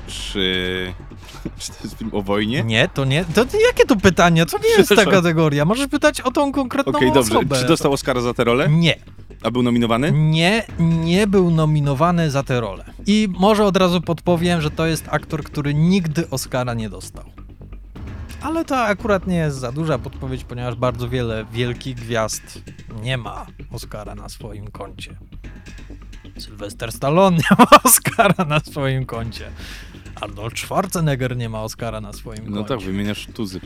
[laughs] czy to jest film o wojnie? Nie, to nie. To, to jakie to pytania? To nie jest ta kategoria. Możesz pytać o tą konkretną Okej, dobrze. osobę. Czy dostał Oscara za tę rolę? Nie. A był nominowany? Nie, nie był nominowany za tę rolę. I może od razu podpowiem, że to jest aktor, który nigdy Oscara nie dostał. Ale to akurat nie jest za duża podpowiedź, ponieważ bardzo wiele wielkich gwiazd nie ma Oscara na swoim koncie. Sylwester Stallone [laughs] nie ma Oscara na swoim koncie. Arnold Schwarzenegger nie ma Oscara na swoim No koncie. tak, wymieniasz tuzy.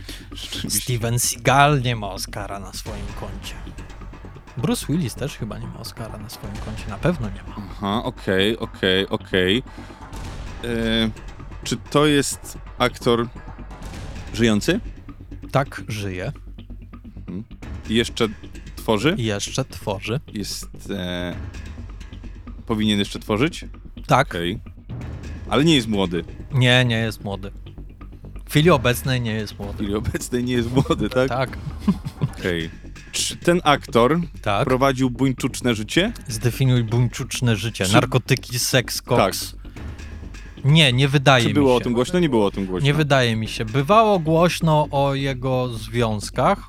Steven Seagal nie ma Oscara na swoim koncie. Bruce Willis też chyba nie ma Oscara na swoim koncie. Na pewno nie ma. Aha, okej, okej, okej. E, Czy to jest aktor żyjący? Tak żyje I jeszcze tworzy? i jeszcze tworzy. Jest... E... Powinien jeszcze tworzyć? Tak. Okej. Ale nie jest młody. Nie, nie jest młody. W chwili obecnej nie jest W młody. chwili obecnej nie jest młody, tak? Tak, Okej. Czy ten aktor tak. prowadził buńczuczne życie? Zdefiniuj buńczuczne życie. Czy- Narkotyki, seks, koks. Nie, nie wydaje Czy mi było się. o tym głośno? Nie było o tym głośno. Nie wydaje mi się. Bywało głośno o jego związkach.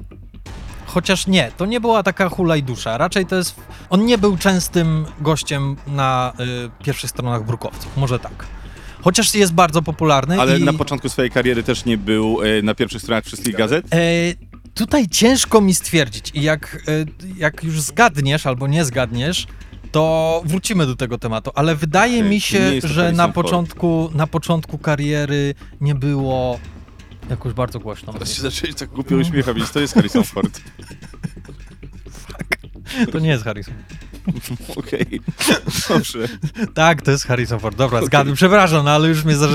Chociaż nie, to nie była taka hulajdusza. Raczej to jest. On nie był częstym gościem na y, pierwszych stronach brukowców. Może tak. Chociaż jest bardzo popularny. Ale i... na początku swojej kariery też nie był e, na pierwszych stronach wszystkich gazet? E, tutaj ciężko mi stwierdzić i jak, e, jak już zgadniesz albo nie zgadniesz, to wrócimy do tego tematu, ale wydaje mi się, że na Ford. początku, na początku kariery nie było jakoś bardzo głośno. Teraz się zaczęli tak głupio uśmiechać, więc to jest Harrison Ford. [laughs] To nie jest Harrison. [laughs] Okej, dobrze. Tak, to jest Harrison Ford. Dobra, zgadłem. Przepraszam, no ale już mnie za,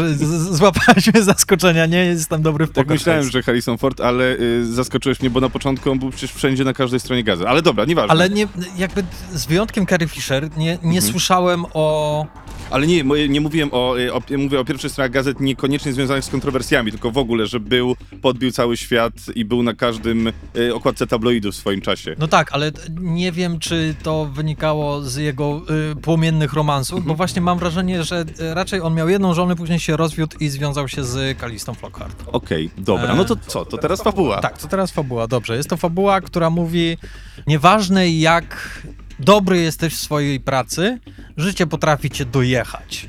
złapałeś mnie zaskoczenia. Nie jestem dobry w Tak myślałem, że Harrison Ford, ale y, zaskoczyłeś mnie, bo na początku on był przecież wszędzie na każdej stronie gazet. Ale dobra, nieważne. Ale nie, jakby z wyjątkiem Carrie Fisher nie, nie Mhm. słyszałem o... Ale nie, nie mówiłem o, y, o, mówię o pierwszych stronach gazet niekoniecznie związanych z kontrowersjami, tylko w ogóle, że był, podbił cały świat i był na każdym y, okładce tabloidu w swoim czasie. No tak, ale nie wiem, czy to wynikało z jego y, płomiennych romansów, Mhm. bo właśnie mam wrażenie, że y, raczej on miał jedną żonę, później się rozwiódł i związał się z Kalistą Flockhart. Okej, dobra, no to co, to teraz fabuła. Tak, to teraz fabuła, dobrze. Jest to fabuła, która mówi, nieważne jak dobry jesteś w swojej pracy, życie potrafi cię dojechać.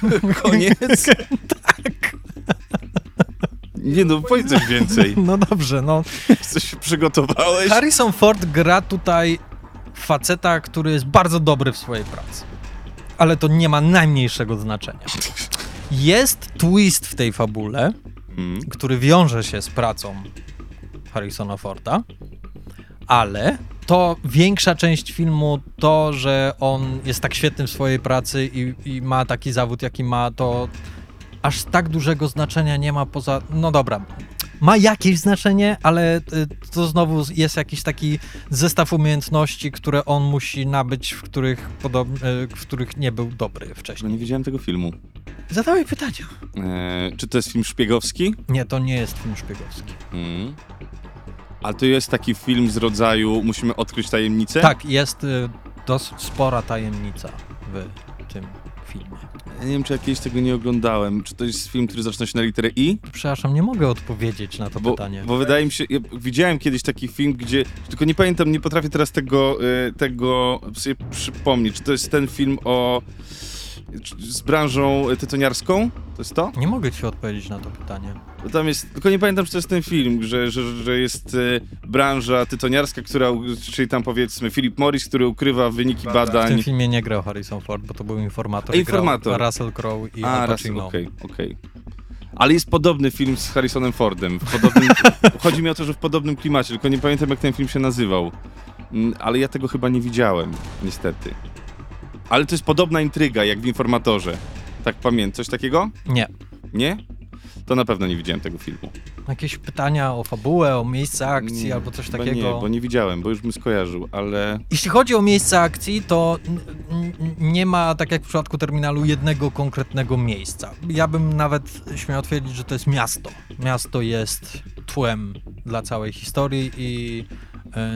[laughs] Koniec? [laughs] tak. Nie no, powiedz coś więcej. No dobrze, no. Coś się przygotowałeś? Harrison Ford gra tutaj faceta, który jest bardzo dobry w swojej pracy. Ale to nie ma najmniejszego znaczenia. Jest twist w tej fabule, Mm. który wiąże się z pracą Harrisona Forda, ale to większa część filmu, to, że on jest tak świetny w swojej pracy i, i ma taki zawód, jaki ma, to aż tak dużego znaczenia nie ma poza. No dobra. Ma jakieś znaczenie, ale y, to znowu jest jakiś taki zestaw umiejętności, które on musi nabyć, w których, podob- y, w których nie był dobry No wcześniej. nie widziałem tego filmu. Zadawaj pytania. E, czy to jest film szpiegowski? Nie, to nie jest film szpiegowski. Mm. A to jest taki film z rodzaju musimy odkryć tajemnicę? Tak, jest y, dosyć spora tajemnica w tym filmie. Ja nie wiem, czy ja kiedyś tego nie oglądałem. Czy to jest film, który zaczyna się na literę I? Przepraszam, nie mogę odpowiedzieć na to Bo, pytanie. bo wydaje mi się, ja widziałem kiedyś taki film, gdzie, tylko nie pamiętam, nie potrafię teraz tego, e, tego sobie przypomnieć. Czy to jest ten film o, z branżą tytoniarską? To jest to? Nie mogę ci odpowiedzieć na to pytanie. Tam jest, tylko nie pamiętam, czy to jest ten film, że, że, że jest e, branża tytoniarska, która, czyli tam powiedzmy Philip Morris, który ukrywa wyniki W badań. tym filmie nie grał Harrison Ford, bo to był informator. A, i grał informator. Russell Crowe i A, Al raz, Pacino. okej, okej. Ale jest podobny film z Harrisonem Fordem. W podobnym, [laughs] chodzi mi o to, że w podobnym klimacie, tylko nie pamiętam, jak ten film się nazywał. Mm, Ale ja tego chyba nie widziałem, niestety. Ale to jest podobna intryga, jak w Informatorze. Tak pamiętam. Coś takiego? Nie. Nie? To na pewno nie widziałem tego filmu. Jakieś pytania o fabułę, o miejsce akcji Nie, albo coś takiego? Nie, bo nie widziałem, bo już bym skojarzył, ale... Jeśli chodzi o miejsce akcji, to nie ma, tak jak w przypadku terminalu, jednego konkretnego miejsca. Ja bym nawet śmiał twierdzić, że to jest miasto. Miasto jest tłem dla całej historii i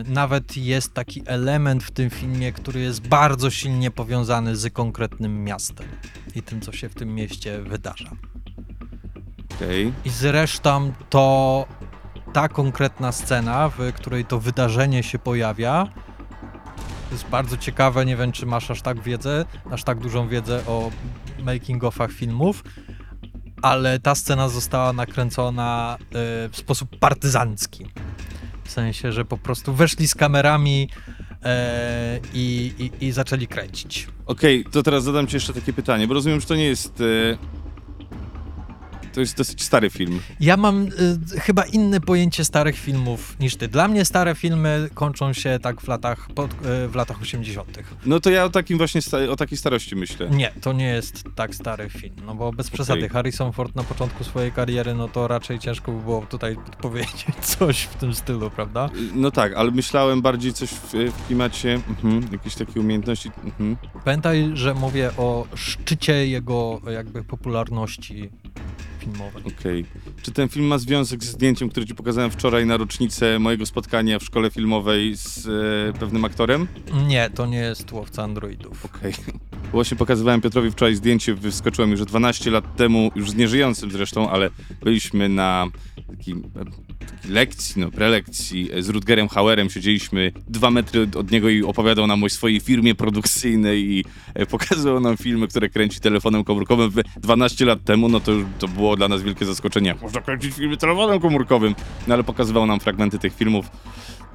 nawet jest taki element w tym filmie, który jest bardzo silnie powiązany z konkretnym miastem i tym, co się w tym mieście wydarza. Okej. I zresztą to ta konkretna scena, w której to wydarzenie się pojawia, jest bardzo ciekawe. Nie wiem, czy masz aż tak wiedzę, aż tak dużą wiedzę o making-ofach filmów, ale ta scena została nakręcona e, w sposób partyzancki. W sensie, że po prostu weszli z kamerami e, i, i, i zaczęli kręcić. Okej, to teraz zadam ci jeszcze takie pytanie, bo rozumiem, że to nie jest... E... To jest dosyć stary film. Ja mam y, chyba inne pojęcie starych filmów niż ty. Dla mnie stare filmy kończą się tak w latach, pod, y, w latach 80. No to ja o takim właśnie, o takiej starości myślę. Nie, to nie jest tak stary film, no bo bez przesady. Okej. Harrison Ford na początku swojej kariery, no to raczej ciężko by było tutaj powiedzieć [laughs] coś w tym stylu, prawda? No tak, ale myślałem bardziej coś w, w klimacie mhm, jakieś takie umiejętności. Mhm. Pamiętaj, że mówię o szczycie jego jakby popularności filmowej. Okej. Czy ten film ma związek z zdjęciem, które ci pokazałem wczoraj na rocznicę mojego spotkania w szkole filmowej z e, pewnym aktorem? Nie, to nie jest Łowca Androidów. Okej. [laughs] Właśnie pokazywałem Piotrowi wczoraj zdjęcie, wyskoczyłem już 12 lat temu, już z nieżyjącym zresztą, ale byliśmy na takiej lekcji, no prelekcji. Z Rutgerem Hauerem, siedzieliśmy dwa metry od- niego i opowiadał nam o swojej firmie produkcyjnej i e, pokazywał nam filmy, które kręci telefonem komórkowym. W 12 lat temu, no to już to było dla nas wielkie zaskoczenie, można kręcić filmy telefonem komórkowym, no ale pokazywał nam fragmenty tych filmów,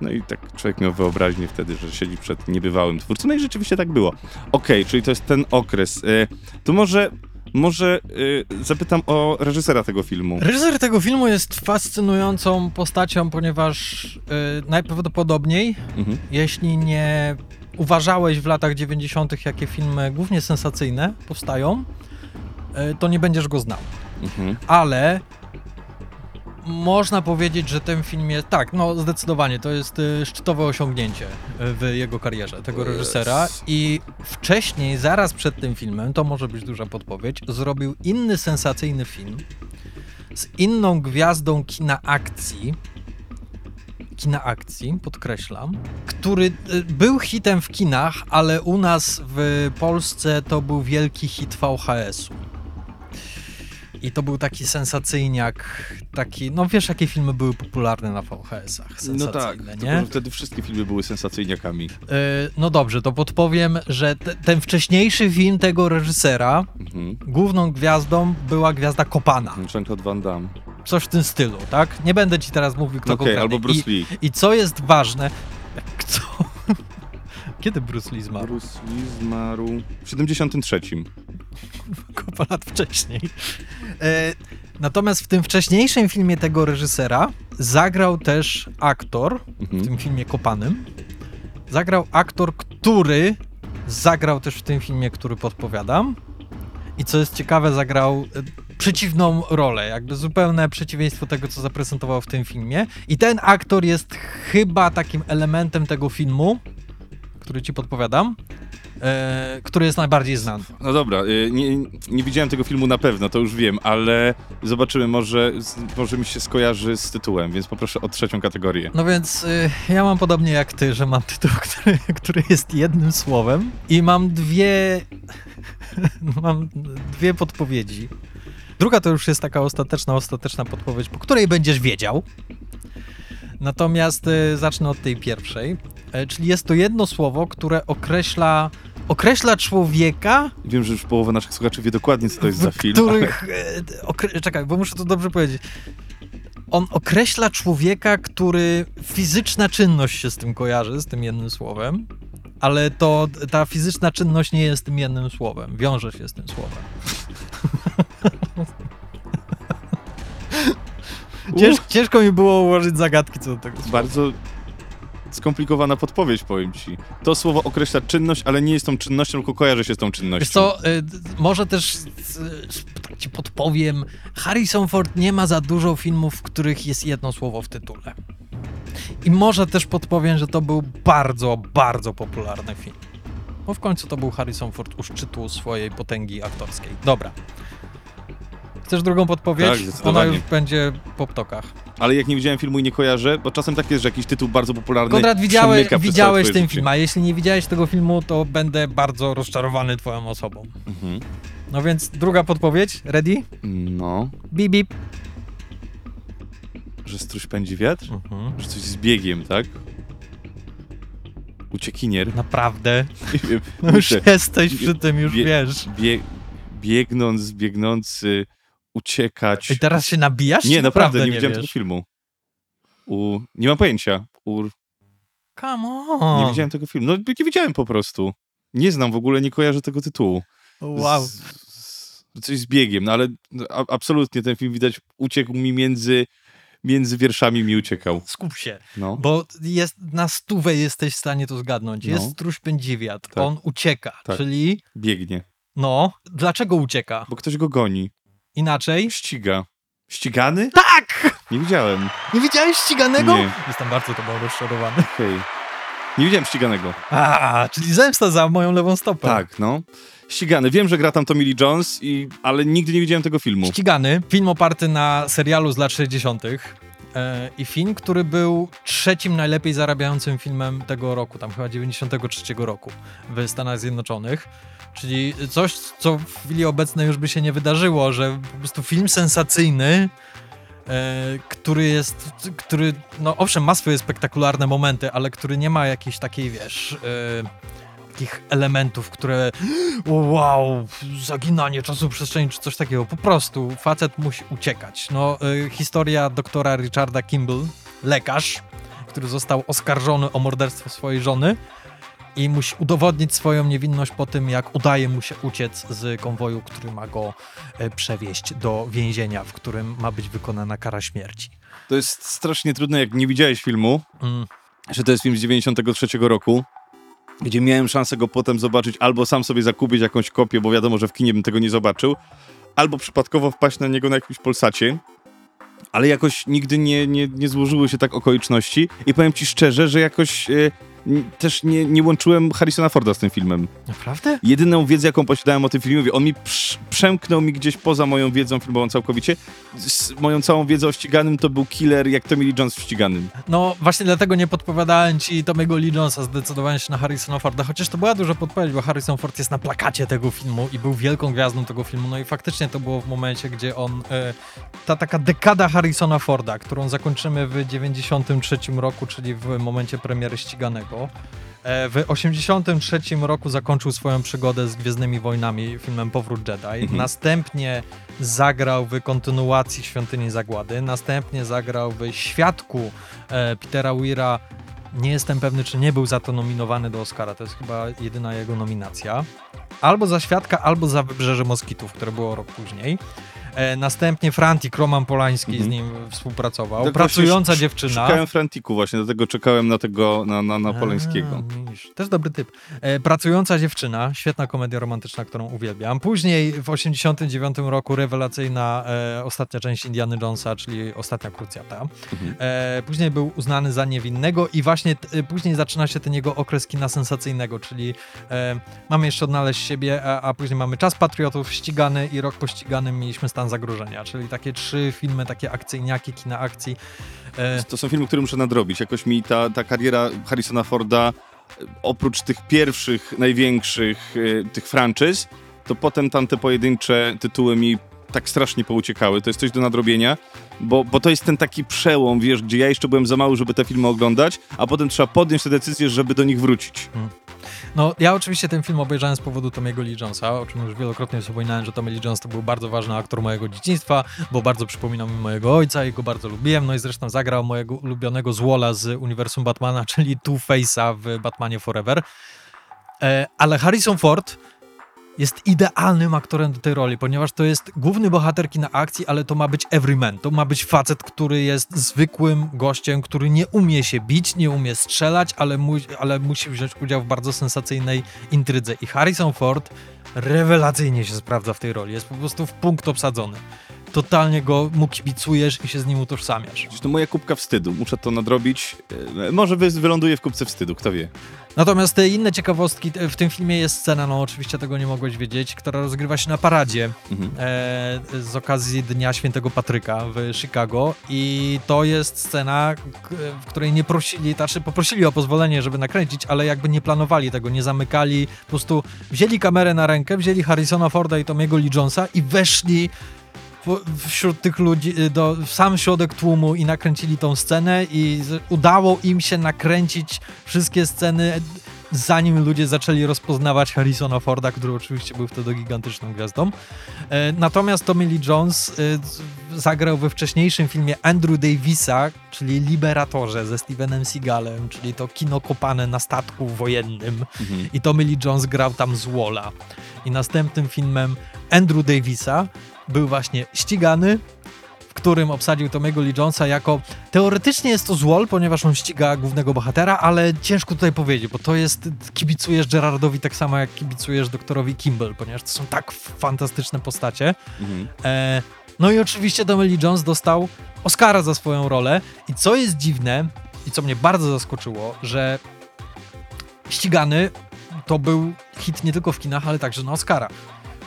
no i tak człowiek miał wyobraźnię wtedy, że siedzi przed niebywałym twórcą, no i rzeczywiście tak było. Okej, czyli to jest ten okres. E, To może, może e, zapytam o reżysera tego filmu. Reżyser tego filmu jest fascynującą postacią, ponieważ y, najprawdopodobniej, Mhm. jeśli nie uważałeś w latach 90., jakie filmy głównie sensacyjne powstają, e, to nie będziesz go znał. Mhm. Ale można powiedzieć, że ten film jest. Tak, no zdecydowanie to jest y, szczytowe osiągnięcie y, w jego karierze, tego reżysera. I wcześniej, zaraz przed tym filmem, to może być duża podpowiedź, zrobił inny sensacyjny film z inną gwiazdą kina akcji. Kina akcji, podkreślam, który y, był hitem w kinach, ale u nas w Polsce to był wielki hit VHS-u. I to był taki sensacyjniak, taki, no wiesz jakie filmy były popularne na VHS-ach, No tak, nie? wtedy wszystkie filmy były sensacyjniakami. Y, no dobrze, to podpowiem, że te, ten wcześniejszy film tego reżysera, Mhm. główną gwiazdą była gwiazda Kopana. Jean-Claude Van Damme. Coś w tym stylu, tak? Nie będę ci teraz mówił, kto konkretnie. albo Bruce I, Lee. I co jest ważne. Kiedy Bruce Lee zmarł? Bruce Lee zmarł w 73. Kupa lat wcześniej. E, natomiast w tym wcześniejszym filmie tego reżysera zagrał też aktor, w Mhm. tym filmie Kopanym, zagrał aktor, który zagrał też w tym filmie, który podpowiadam. I co jest ciekawe, zagrał e, przeciwną rolę, jakby zupełne przeciwieństwo tego, co zaprezentował w tym filmie. I ten aktor jest chyba takim elementem tego filmu, który ci podpowiadam, e, który jest najbardziej znany. No dobra, y, nie, nie widziałem tego filmu na pewno, to już wiem, ale zobaczymy, może, może mi się skojarzy z tytułem, więc poproszę o trzecią kategorię. No więc y, ja mam podobnie jak ty, że mam tytuł, [laughs] który, który jest jednym słowem i mam dwie [laughs] mam dwie podpowiedzi. Druga to już jest taka ostateczna, ostateczna podpowiedź, po której będziesz wiedział. Natomiast y, zacznę od tej pierwszej, e, czyli jest to jedno słowo, które określa określa człowieka, Wiem, że już połowa naszych słuchaczy wie dokładnie, co to jest za film. których... [laughs] e, Okre... Czekaj, bo muszę to dobrze powiedzieć. On określa człowieka, który fizyczna czynność się z tym kojarzy, z tym jednym słowem, ale to ta fizyczna czynność nie jest tym jednym słowem, wiąże się z tym słowem. [laughs] Cięż, ciężko mi było ułożyć zagadki co do tego słowa. Bardzo skomplikowana podpowiedź, powiem ci. To słowo określa czynność, ale nie jest tą czynnością, tylko kojarzy się z tą czynnością. Wiesz co, y, może też y, ci podpowiem, Harrison Ford nie ma za dużo filmów, w których jest jedno słowo w tytule. I może też podpowiem, że to był bardzo, bardzo popularny film. Bo w końcu to był Harrison Ford u szczytu swojej potęgi aktorskiej. Dobra. Chcesz drugą podpowiedź? Tak, Ona już będzie po ptokach. Ale jak nie widziałem filmu i nie kojarzę, bo czasem tak jest, że jakiś tytuł bardzo popularny Konrad, widziałeś, przemyka przez widziałeś ten film, a jeśli nie widziałeś tego filmu, to będę bardzo rozczarowany twoją osobą. Mhm. No więc druga podpowiedź, ready? No, Bip, bip. że struś pędzi wiatr? Mhm. Że coś z biegiem, tak? Uciekinier. Naprawdę. [laughs] Nie wiem, No już myślę, jesteś przy tym, już wiesz. bie, biegnąc, biegnący, uciekać. I teraz się nabijasz? Nie, naprawdę, nie, nie widziałem wiesz? tego filmu. U... Nie mam pojęcia. U... Come on. Nie widziałem tego filmu. No, nie widziałem po prostu. Nie znam w ogóle, nie kojarzę tego tytułu. Wow. Z, z, coś z biegiem, no ale no, a, absolutnie ten film widać uciekł mi między, między wierszami mi uciekał. Skup się, No. bo jest na stówę jesteś w stanie to zgadnąć. No. Jest struś pędziwiat, Tak. on ucieka, Tak. czyli Biegnie. no, dlaczego ucieka? Bo ktoś go goni. Inaczej? Ściga. Ścigany? Tak! Nie widziałem. Nie widziałeś ściganego? Nie. Jestem bardzo tobą rozczarowany. Okej. Nie widziałem ściganego. A, czyli zemsta za moją lewą stopę. Tak, no. Ścigany. Wiem, że gra tam Tommy Lee Jones, i... ale nigdy nie widziałem tego filmu. Ścigany, film oparty na serialu z lat 60. E, I film, który był trzecim najlepiej zarabiającym filmem tego roku, tam chyba 93 roku w Stanach Zjednoczonych. Czyli coś, co w chwili obecnej już by się nie wydarzyło, że po prostu film sensacyjny, e, który jest, który, no owszem, ma swoje spektakularne momenty, ale który nie ma jakiejś takiej, wiesz, e, takich elementów, które wow, zaginanie czasu przestrzeni czy coś takiego. Po prostu facet musi uciekać. No, y, historia doktora Richarda Kimball, lekarz, który został oskarżony o morderstwo swojej żony i musi udowodnić swoją niewinność po tym, jak udaje mu się uciec z konwoju, który ma go e, przewieźć do więzienia, w którym ma być wykonana kara śmierci. To jest strasznie trudne, jak nie widziałeś filmu, Mm. że to jest film z 93 roku. gdzie miałem szansę go potem zobaczyć, albo sam sobie zakupić jakąś kopię, bo wiadomo, że w kinie bym tego nie zobaczył, albo przypadkowo wpaść na niego na jakimś Polsacie, ale jakoś nigdy nie, nie, nie złożyły się tak okoliczności i powiem ci szczerze, że jakoś e, też nie, nie łączyłem Harrisona Forda z tym filmem. Naprawdę? Jedyną wiedzę, jaką posiadałem o tym filmie, on mi przemknął mi gdzieś poza moją wiedzą filmową całkowicie. Z moją całą wiedzą o ściganym to był killer, jak Tommy Lee Jones w ściganym. No właśnie dlatego nie podpowiadałem ci Tommy'ego Lee Jonesa, zdecydowałem się na Harrisona Forda, chociaż to była duża podpowiedź, bo Harrison Ford jest na plakacie tego filmu i był wielką gwiazdą tego filmu, no i faktycznie to było w momencie, gdzie on, e, ta taka dekada Harrisona Forda, którą zakończymy w 93 roku, czyli w momencie premiery ściganego, E, w 1983 roku zakończył swoją przygodę z Gwiezdnymi Wojnami filmem Powrót Jedi. Mhm. Następnie zagrał w kontynuacji Świątyni Zagłady. Następnie zagrał w Świadku e, Petera Weira. Nie jestem pewny, czy nie był za to nominowany do Oscara. To jest chyba jedyna jego nominacja. Albo za Świadka, albo za Wybrzeże Moskitów, które było rok później. E, następnie Frantik, Roman Polański z mhm. nim współpracował. Tak Pracująca dziewczyna. Szukałem Frantiku właśnie, dlatego czekałem na tego, na, na, na Polańskiego. A, też dobry typ. E, Pracująca dziewczyna, świetna komedia romantyczna, którą uwielbiam. Później w 89 roku rewelacyjna e, ostatnia część Indiana Jonesa, czyli Ostatnia Krucjata. Mhm. E, później był uznany za niewinnego i właśnie t, później zaczyna się ten jego okres kina sensacyjnego, czyli e, mamy jeszcze odnaleźć siebie, a, a później mamy Czas Patriotów, Ścigany i rok po ściganym mieliśmy Stan zagrożenia, czyli takie trzy filmy, takie akcyjniaki, kina akcji. E... To są filmy, które muszę nadrobić. Jakoś mi ta, ta kariera Harrisona Forda, e, oprócz tych pierwszych, największych e, tych franczyz, to potem tamte pojedyncze tytuły mi tak strasznie pouciekały. To jest coś do nadrobienia, bo, bo to jest ten taki przełom, wiesz, gdzie ja jeszcze byłem za mały, żeby te filmy oglądać, a potem trzeba podjąć tę decyzję, żeby do nich wrócić. Hmm. No, ja oczywiście ten film obejrzałem z powodu Tomiego Lee Jonesa, o czym już wielokrotnie wspominałem, że Tommy Lee Jones to był bardzo ważny aktor mojego dzieciństwa, bo bardzo przypominał mi mojego ojca i go bardzo lubiłem, no i zresztą zagrał mojego ulubionego złola z uniwersum Batmana, [laughs] czyli Two-Face'a w Batmanie Forever. E, ale Harrison Ford jest idealnym aktorem do tej roli, ponieważ to jest główny bohater kina akcji, ale to ma być everyman. To ma być facet, który jest zwykłym gościem, który nie umie się bić, nie umie strzelać, ale, mu, ale musi wziąć udział w bardzo sensacyjnej intrydze. I Harrison Ford rewelacyjnie się sprawdza w tej roli. Jest po prostu w punkt obsadzony totalnie go mu kibicujesz i się z nim utożsamiasz. To moja kubka wstydu, muszę to nadrobić. E, może wyląduje w kubce wstydu, kto wie. Natomiast te inne ciekawostki, w tym filmie jest scena, no oczywiście tego nie mogłeś wiedzieć, która rozgrywa się na paradzie mhm. e, z okazji Dnia Świętego Patryka w Chicago i to jest scena, w której nie prosili, znaczy poprosili o pozwolenie, żeby nakręcić, ale jakby nie planowali tego, nie zamykali, po prostu wzięli kamerę na rękę, wzięli Harrisona Forda i Tomiego Lee Jonesa i weszli wśród tych ludzi, y, do, w sam środek tłumu i nakręcili tą scenę i udało im się nakręcić wszystkie sceny zanim ludzie zaczęli rozpoznawać Harrisona Forda, który oczywiście był wtedy gigantyczną gwiazdą. E, natomiast Tommy Lee Jones e, zagrał we wcześniejszym filmie Andrew Davisa, czyli Liberatorze ze Stevenem Seagalem, czyli to kino kopane na statku wojennym mhm. i Tommy Lee Jones grał tam z Walla. I następnym filmem Andrew Davisa był właśnie ścigany, w którym obsadził Tomiego Lee Jonesa jako teoretycznie jest to złol, ponieważ on ściga głównego bohatera, ale ciężko tutaj powiedzieć, bo to jest kibicujesz Gerardowi tak samo jak kibicujesz doktorowi Kimball, ponieważ to są tak fantastyczne postacie. Mhm. E, no i oczywiście Tommy Lee Jones dostał Oscara za swoją rolę i co jest dziwne i co mnie bardzo zaskoczyło, że ścigany to był hit nie tylko w kinach, ale także na Oscarach,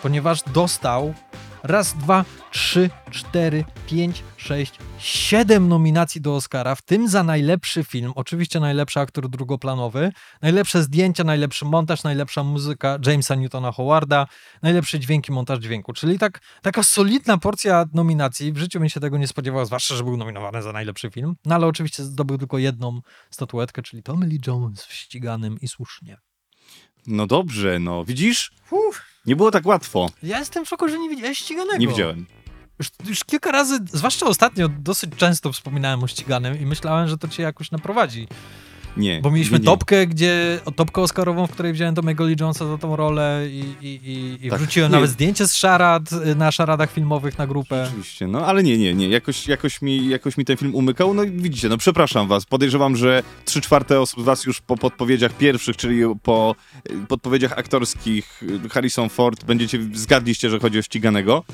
ponieważ dostał raz, dwa, trzy, cztery, pięć, sześć, siedem nominacji do Oscara, w tym za najlepszy film, oczywiście najlepszy aktor drugoplanowy, najlepsze zdjęcia, najlepszy montaż, najlepsza muzyka Jamesa Newtona Howarda, najlepszy dźwięk i montaż dźwięku, czyli tak, taka solidna porcja nominacji, w życiu bym się tego nie spodziewał, zwłaszcza, że był nominowany za najlepszy film, no ale oczywiście zdobył tylko jedną statuetkę, czyli Tommy Lee Jones w ściganym i słusznie. No dobrze, no widzisz? Uf. Nie było tak łatwo. Ja jestem w szoku, że nie widziałeś ściganego. Nie widziałem. Już, już, kilka razy, zwłaszcza ostatnio, dosyć często wspominałem o ściganym i myślałem, że to cię jakoś naprowadzi Nie. Bo mieliśmy nie, nie. topkę, gdzie, topkę Oscarową, w której wziąłem Tommy'ego Lee Jonesa za tą rolę i, i, i, i Tak. wrzuciłem Nie. nawet zdjęcie z szarad y, na szaradach filmowych na grupę. Oczywiście, no ale nie, nie, nie. Jakoś, jakoś, mi, jakoś mi ten film umykał. No i widzicie, no przepraszam was. Podejrzewam, że trzy czwarte osób z was już po podpowiedziach pierwszych, czyli po y, podpowiedziach aktorskich y, Harrison Ford, będziecie zgadliście, że chodzi o ściganego.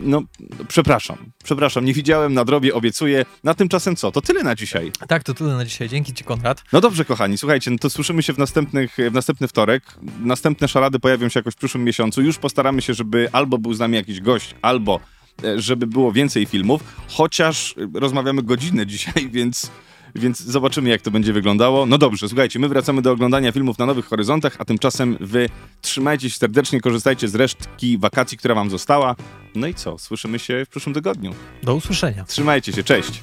No, przepraszam. Przepraszam, nie widziałem, nadrobię, obiecuję. Na tymczasem co? To tyle na dzisiaj. Tak, to tyle na dzisiaj. Dzięki ci, Konrad. No dobrze, kochani, słuchajcie, no to słyszymy się w, następnych, w następny wtorek. Następne szarady pojawią się jakoś w przyszłym miesiącu. Już postaramy się, żeby albo był z nami jakiś gość, albo e, żeby było więcej filmów, chociaż e, rozmawiamy godzinę [laughs] dzisiaj, więc, więc zobaczymy, jak to będzie wyglądało. No dobrze, słuchajcie, my wracamy do oglądania filmów na Nowych Horyzontach, a tymczasem wy trzymajcie się serdecznie, korzystajcie z resztki wakacji, która wam została. No i co? Słyszymy się w przyszłym tygodniu. Do usłyszenia. Trzymajcie się, cześć!